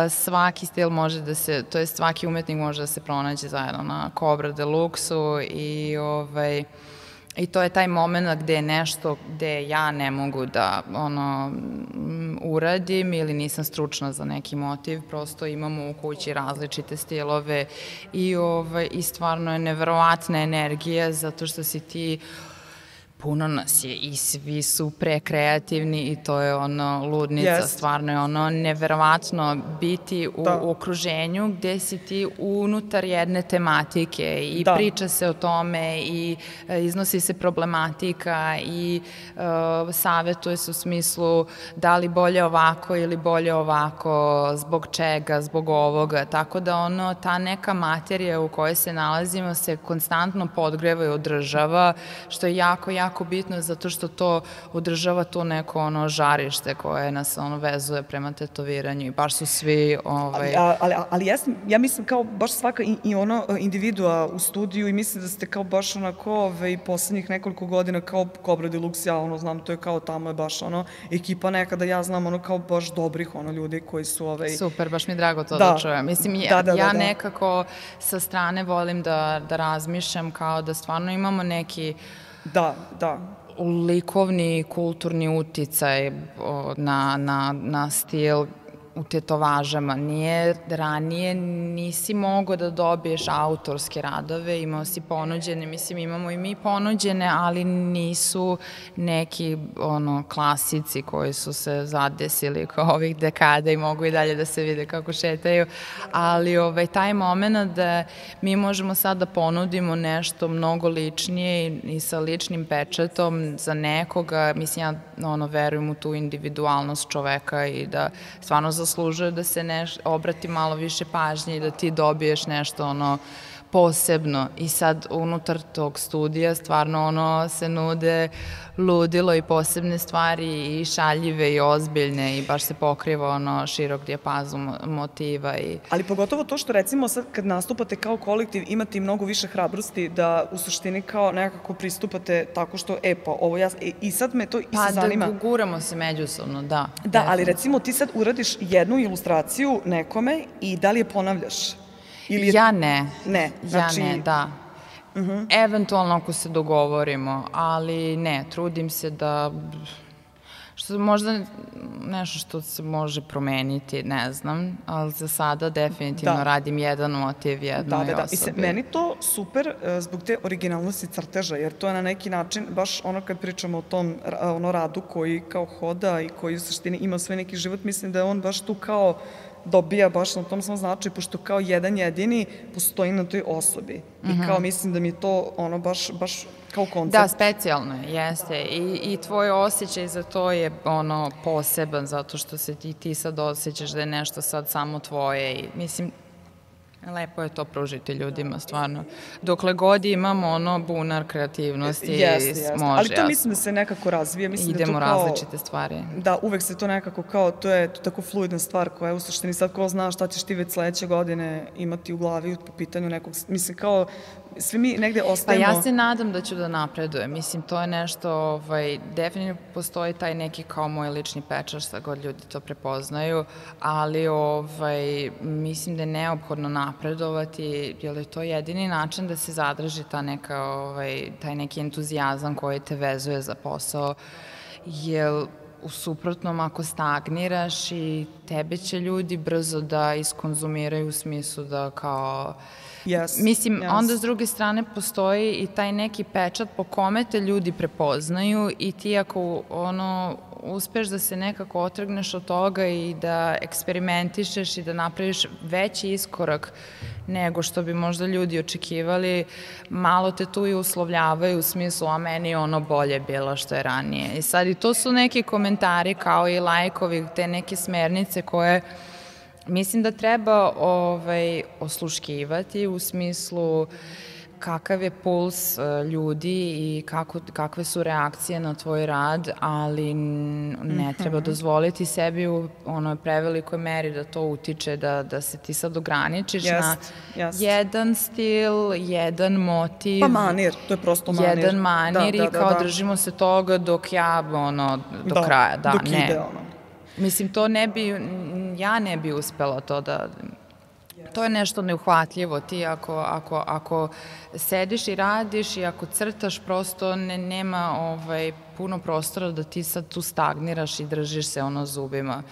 svaki stil može da se, to je svaki umetnik može da se pronađe zajedno na Cobra Deluxe-u i ovaj, I to je taj moment gde je nešto gde ja ne mogu da ono, uradim ili nisam stručna za neki motiv, prosto imamo u kući različite stilove i, ovaj, i stvarno je neverovatna energija zato što si ti puno nas je i svi su prekreativni i to je ono ludnica, yes. stvarno je ono neverovatno biti u, da. u okruženju gde si ti unutar jedne tematike i da. priča se o tome i e, iznosi se problematika i uh, savetuje se u smislu da li bolje ovako ili bolje ovako, zbog čega, zbog ovoga, tako da ono, ta neka materija u kojoj se nalazimo se konstantno podgreva i održava, što je jako, jako jako bitno zato što to održava to neko ono žarište koje nas ono vezuje prema tetoviranju i baš su svi ovaj ali ali ali ja sam, ja mislim kao baš svaka i, i ono individua u studiju i mislim da ste kao baš onako ovaj poslednjih nekoliko godina kao Cobra Deluxe ja ono znam to je kao tamo je baš ono ekipa nekada ja znam ono kao baš dobrih ono ljudi koji su ovaj Super baš mi je drago to da, da čujem mislim ja, da, da, ja da, da. nekako sa strane volim da da razmišljam kao da stvarno imamo neki Da, da. Likovni kulturni uticaj na, na, na stil u tetovažama. Nije, ranije nisi mogao da dobiješ autorske radove, imao si ponuđene, mislim imamo i mi ponuđene, ali nisu neki ono klasici koji su se zadesili kao ovih dekada i mogu i dalje da se vide kako šetaju, ali ovaj, taj moment da mi možemo sad da ponudimo nešto mnogo ličnije i, i sa ličnim pečetom za nekoga, mislim ja ono, verujem u tu individualnost čoveka i da stvarno za zaslužuje da se neš, obrati malo više pažnje i da ti dobiješ nešto ono posebno i sad unutar tog studija stvarno ono se nude ludilo i posebne stvari i šaljive i ozbiljne i baš se pokriva ono širok dijapazum motiva i Ali pogotovo to što recimo sad kad nastupate kao kolektiv imate mnogo više hrabrosti da u suštini kao nekako pristupate tako što e pa ovo ja i, i sad me to i pa, se zanima. Pa da guramo se međusobno, da. Da, ali recimo ti sad uradiš jednu ilustraciju nekome i da li je ponavljaš? Ili je... Ja ne. Ne, znači... Ja ne, da. Uh mhm. -huh. Eventualno ako se dogovorimo, ali ne, trudim se da što možda nešto što se može promeniti, ne znam, ali za sada definitivno da. radim jedan motiv jednoj da, da, da. osobi. I se, meni to super uh, zbog te originalnosti crteža, jer to je na neki način, baš ono kad pričamo o tom ono radu koji kao hoda i koji u suštini ima sve neki život, mislim da je on baš tu kao dobija baš na tom svom značaju, pošto kao jedan jedini postoji na toj osobi. Mm -hmm. I mhm. kao mislim da mi to ono baš, baš kao koncept. Da, specijalno je, jeste. I, I tvoj osjećaj za to je ono poseban, zato što se ti, ti sad osjećaš da je nešto sad samo tvoje. I, mislim, Lepo je to pružiti ljudima, stvarno. Dokle god imamo ono bunar kreativnosti, jeste, jeste. može. Ali to mislim da se nekako razvije. Mislim Idemo da to kao, različite stvari. Da, uvek se to nekako kao, to je to tako fluidna stvar koja je u suštini sad ko zna šta ćeš ti već sledeće godine imati u glavi po pitanju nekog, mislim kao svi mi negde ostajemo... Pa ja se nadam da ću da napredujem. Mislim, to je nešto, ovaj, definitivno postoji taj neki kao moj lični pečar, šta god ljudi to prepoznaju, ali ovaj, mislim da je neophodno napredovati, jer je to jedini način da se zadrži ta neka, ovaj, taj neki entuzijazam koji te vezuje za posao, jer u suprotnom ako stagniraš i tebe će ljudi brzo da iskonzumiraju u smislu da kao Yes, Mislim, yes. onda s druge strane postoji i taj neki pečat po kome te ljudi prepoznaju i ti ako ono uspeš da se nekako otrgneš od toga i da eksperimentišeš i da napraviš veći iskorak nego što bi možda ljudi očekivali, malo te tu i uslovljavaju u smislu, a meni je ono bolje bilo što je ranije. I sad i to su neki komentari kao i lajkovi, te neke smernice koje Mislim da treba ovaj, osluškivati u smislu kakav je puls e, ljudi i kako, kakve su reakcije na tvoj rad, ali ne mhm. treba dozvoliti sebi u onoj prevelikoj meri da to utiče, da, da se ti sad ograničiš jest, na jest. jedan stil, jedan motiv. Pa manir, to je prosto manir. Jedan manir da, da, i kao da, da. držimo se toga dok ja, ono, do da, kraja, da, dok ne. Ide, ono. Mislim, to ne bi, ja ne bi uspela to da, to je nešto neuhvatljivo. Ti ako, ako, ako sediš i radiš i ako crtaš, prosto ne, nema ovaj, puno prostora da ti sad tu stagniraš i držiš se ono zubima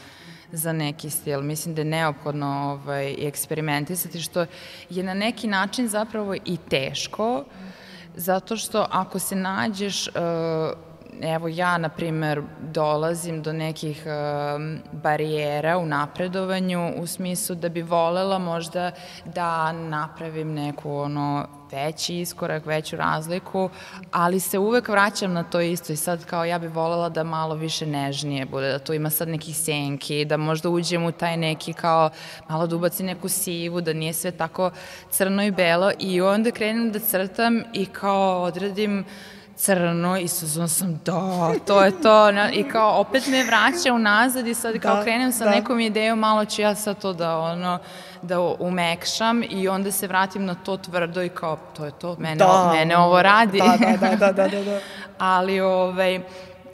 za neki stil. Mislim da je neophodno ovaj, eksperimentisati, što je na neki način zapravo i teško, Zato što ako se nađeš uh, evo ja, na primer, dolazim do nekih um, barijera u napredovanju u smislu da bi volela možda da napravim neku ono veći iskorak, veću razliku, ali se uvek vraćam na to isto i sad kao ja bih volela da malo više nežnije bude, da tu ima sad nekih senki, da možda uđem u taj neki kao malo da ubaci neku sivu, da nije sve tako crno i belo i onda krenem da crtam i kao odredim uh, crno i suzon sam, da, to je to. I kao opet me vraća unazad i sad kao da, krenem sa da. nekom idejom, malo ću ja sad to da ono, da umekšam i onda se vratim na to tvrdo i kao, to je to, mene, da. mene ovo radi. Da, da, da, da, da, da. da. Ali, ovaj,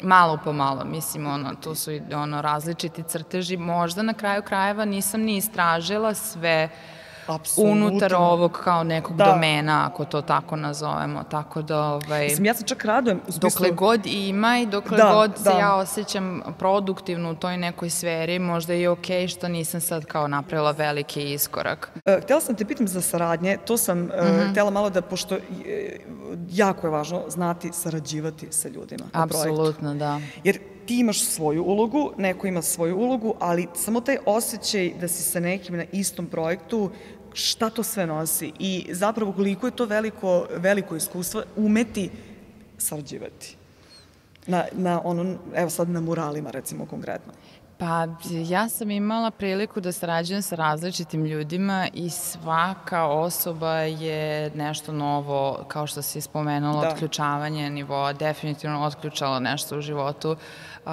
malo po malo, mislim, ono, tu su ono, različiti crteži, možda na kraju krajeva nisam ni istražila sve uh, Absolutno. unutar ovog kao nekog da. domena, ako to tako nazovemo. Tako da, ovaj, Mislim, ja se čak radujem. U smislu... Dokle god ima i dokle da, god da. se ja osjećam produktivno u toj nekoj sferi, možda je okej okay što nisam sad kao napravila veliki iskorak. E, htela sam te pitam za saradnje, to sam mm -hmm. htela malo da, pošto e, jako je važno znati sarađivati sa ljudima Apsolutno, da. Jer ti imaš svoju ulogu, neko ima svoju ulogu, ali samo taj osjećaj da si sa nekim na istom projektu šta to sve nosi i zapravo koliko je to veliko, veliko iskustvo umeti sarađivati. Na, na ono, evo sad na muralima recimo konkretno. Pa ja sam imala priliku da sarađujem sa različitim ljudima i svaka osoba je nešto novo, kao što si spomenula, da. otključavanje nivoa, definitivno otključalo nešto u životu. Uh,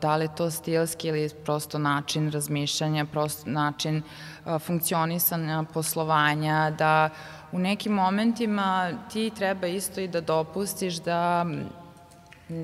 da li je to stilski ili prosto način razmišljanja, prosto način uh, funkcionisanja, poslovanja, da u nekim momentima ti treba isto i da dopustiš da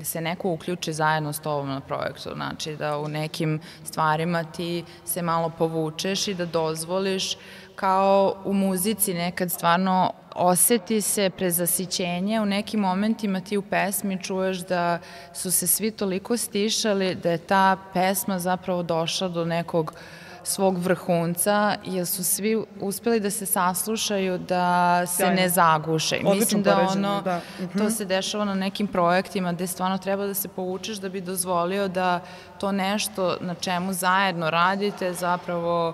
se neko uključi zajedno s tobom na projektu, znači da u nekim stvarima ti se malo povučeš i da dozvoliš kao u muzici nekad stvarno oseti se prezasićenje, u nekim momentima ti u pesmi čuješ da su se svi toliko stišali da je ta pesma zapravo došla do nekog uh, svog vrhunca, jer su svi uspeli da se saslušaju, da se Sjajno. ne zaguše. Odlično Mislim da ono, da. Uh -huh. to mhm. se dešava na nekim projektima gde stvarno treba da se povučeš da bi dozvolio da to nešto na čemu zajedno radite zapravo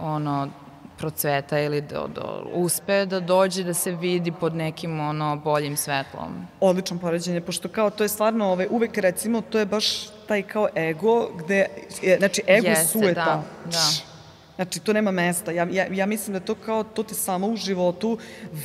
ono, procveta ili do, do, uspe da dođe da se vidi pod nekim ono boljim svetlom. Odlično poređenje, pošto kao to je stvarno ovaj, uvek recimo to je baš taj kao ego gde, znači ego Jeste, sueta. Da, da Znači, to nema mesta. Ja, ja, ja mislim da to kao, to te samo u životu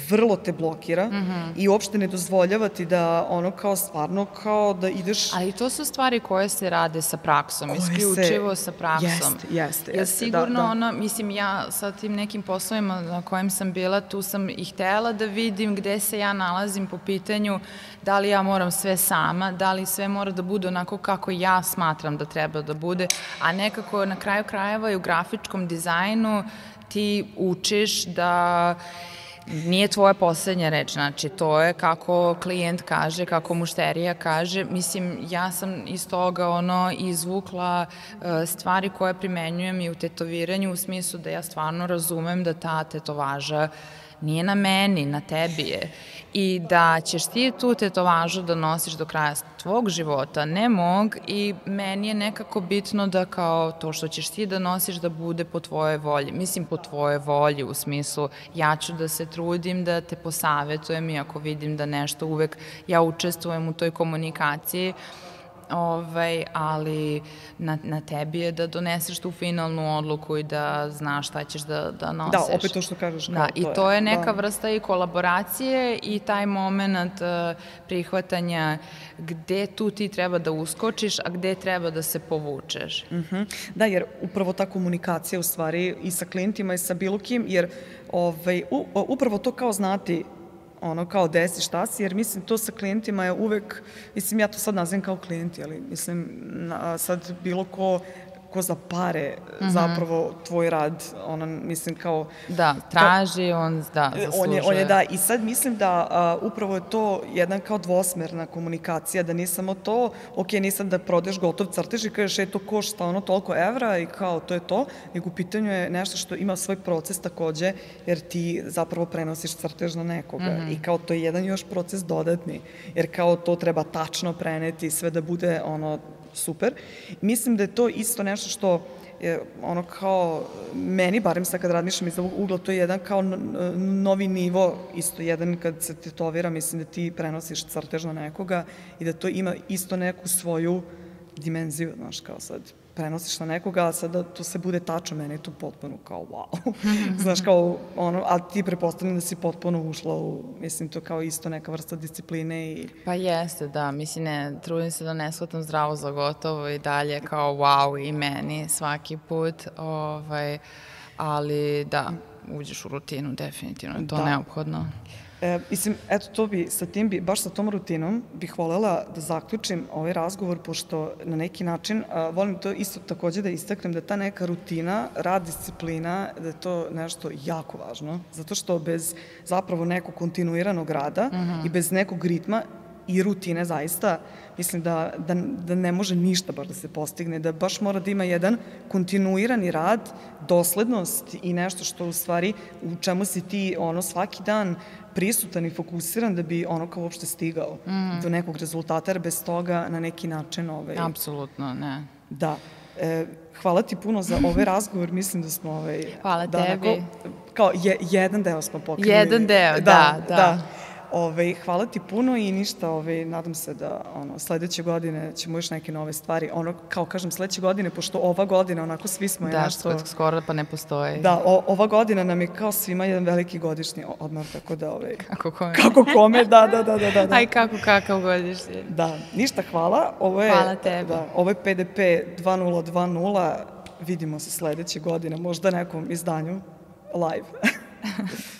vrlo te blokira mm -hmm. i uopšte ne dozvoljava ti da ono kao stvarno kao da ideš... Ali to su stvari koje se rade sa praksom, koje isključivo se... sa praksom. Jeste, jeste. Jer sigurno da, da. ono, mislim, ja sa tim nekim poslovima na kojim sam bila, tu sam i htela da vidim gde se ja nalazim po pitanju da li ja moram sve sama, da li sve mora da bude onako kako ja smatram da treba da bude, a nekako na kraju krajeva i u grafičkom dizajnu ti učiš da nije tvoja poslednja reč, znači to je kako klijent kaže, kako mušterija kaže, mislim ja sam iz toga ono izvukla uh, stvari koje primenjujem i u tetoviranju u smislu da ja stvarno razumem da ta tetovaža nije na meni, na tebi je i da ćeš ti tu tetovažu da nosiš do kraja tvog života, ne mog i meni je nekako bitno da kao to što ćeš ti da nosiš da bude po tvojoj volji. Mislim po tvojoj volji u smislu ja ću da se trudim da te posavetujem i ako vidim da nešto uvek ja učestvujem u toj komunikaciji, ovaj, ali na, na tebi je da doneseš tu finalnu odluku i da znaš šta ćeš da, da nosiš. Da, opet to što kažeš. Da, i to je neka da. vrsta i kolaboracije i taj moment uh, prihvatanja gde tu ti treba da uskočiš, a gde treba da se povučeš. Uh mhm. -huh. Da, jer upravo ta komunikacija u stvari i sa klijentima i sa bilo kim, jer ovaj, u, upravo to kao znati ono kao desi šta si, jer mislim to sa klijentima je uvek, mislim ja to sad nazivam kao klijenti, ali mislim na, sad bilo ko koliko za pare mm -hmm. zapravo tvoj rad, ona, mislim, kao... Da, traži, on, da, zaslužuje. On je, on je, da, i sad mislim da a, upravo je to jedan kao dvosmerna komunikacija, da nije samo to, ok, nisam da prodeš gotov crtež i kažeš, e, to košta ono toliko evra i kao, to je to, nego u pitanju je nešto što ima svoj proces takođe, jer ti zapravo prenosiš crtež na nekoga mm -hmm. i kao to je jedan još proces dodatni, jer kao to treba tačno preneti, sve da bude ono super. Mislim da je to isto nešto što je ono kao, meni barem sad kad razmišljam iz ovog ugla, to je jedan kao novi nivo, isto jedan kad se tetovira, mislim da ti prenosiš crtež na nekoga i da to ima isto neku svoju dimenziju, znaš, kao sad prenosiš na nekoga, a sada to se bude tačno, meni je to potpuno kao wow. Znaš, kao ono, a ti prepostavljam da si potpuno ušla u, mislim, to kao isto neka vrsta discipline i... Pa jeste, da, mislim, ne, trudim se da ne shvatam zdravo za gotovo i dalje kao wow i meni svaki put, ovaj, ali da, uđeš u rutinu, definitivno je to da. neophodno. E, mislim, eto, to bi, sa tim bi, baš sa tom rutinom, bih volela da zaključim ovaj razgovor, pošto na neki način, a, volim to isto takođe da istaknem, da ta neka rutina, rad, disciplina, da je to nešto jako važno, zato što bez zapravo nekog kontinuiranog rada uh mhm. -huh. i bez nekog ritma i rutine zaista, mislim da, da, da ne može ništa baš da se postigne, da baš mora da ima jedan kontinuirani rad, doslednost i nešto što u stvari u čemu si ti ono svaki dan prisutan i fokusiran da bi ono kao uopšte stigao mm. do nekog rezultata, jer bez toga na neki način... Ovaj, Apsolutno, ne. Da. E, hvala ti puno za ovaj razgovor, mislim da smo... Ovaj, hvala da, tebi. Onako, kao je, jedan deo smo pokrenuli. Jedan deo, da, da. da. da. Ove, hvala ti puno i ništa, ove, nadam se da ono, sledeće godine ćemo još neke nove stvari. Ono, kao kažem, sledeće godine, pošto ova godina, onako svi smo da, je nešto... Da, skoro pa ne postoji. Da, o, ova godina nam je kao svima jedan veliki godišnji odmor, tako da... Ove, kako kome? Kako kome, da, da, da, da. da. Aj, kako kakav godišnji. Da, ništa, hvala. Ovo je, hvala tebi. Da, ovo je PDP 2020, vidimo se sledeće godine, možda nekom izdanju live.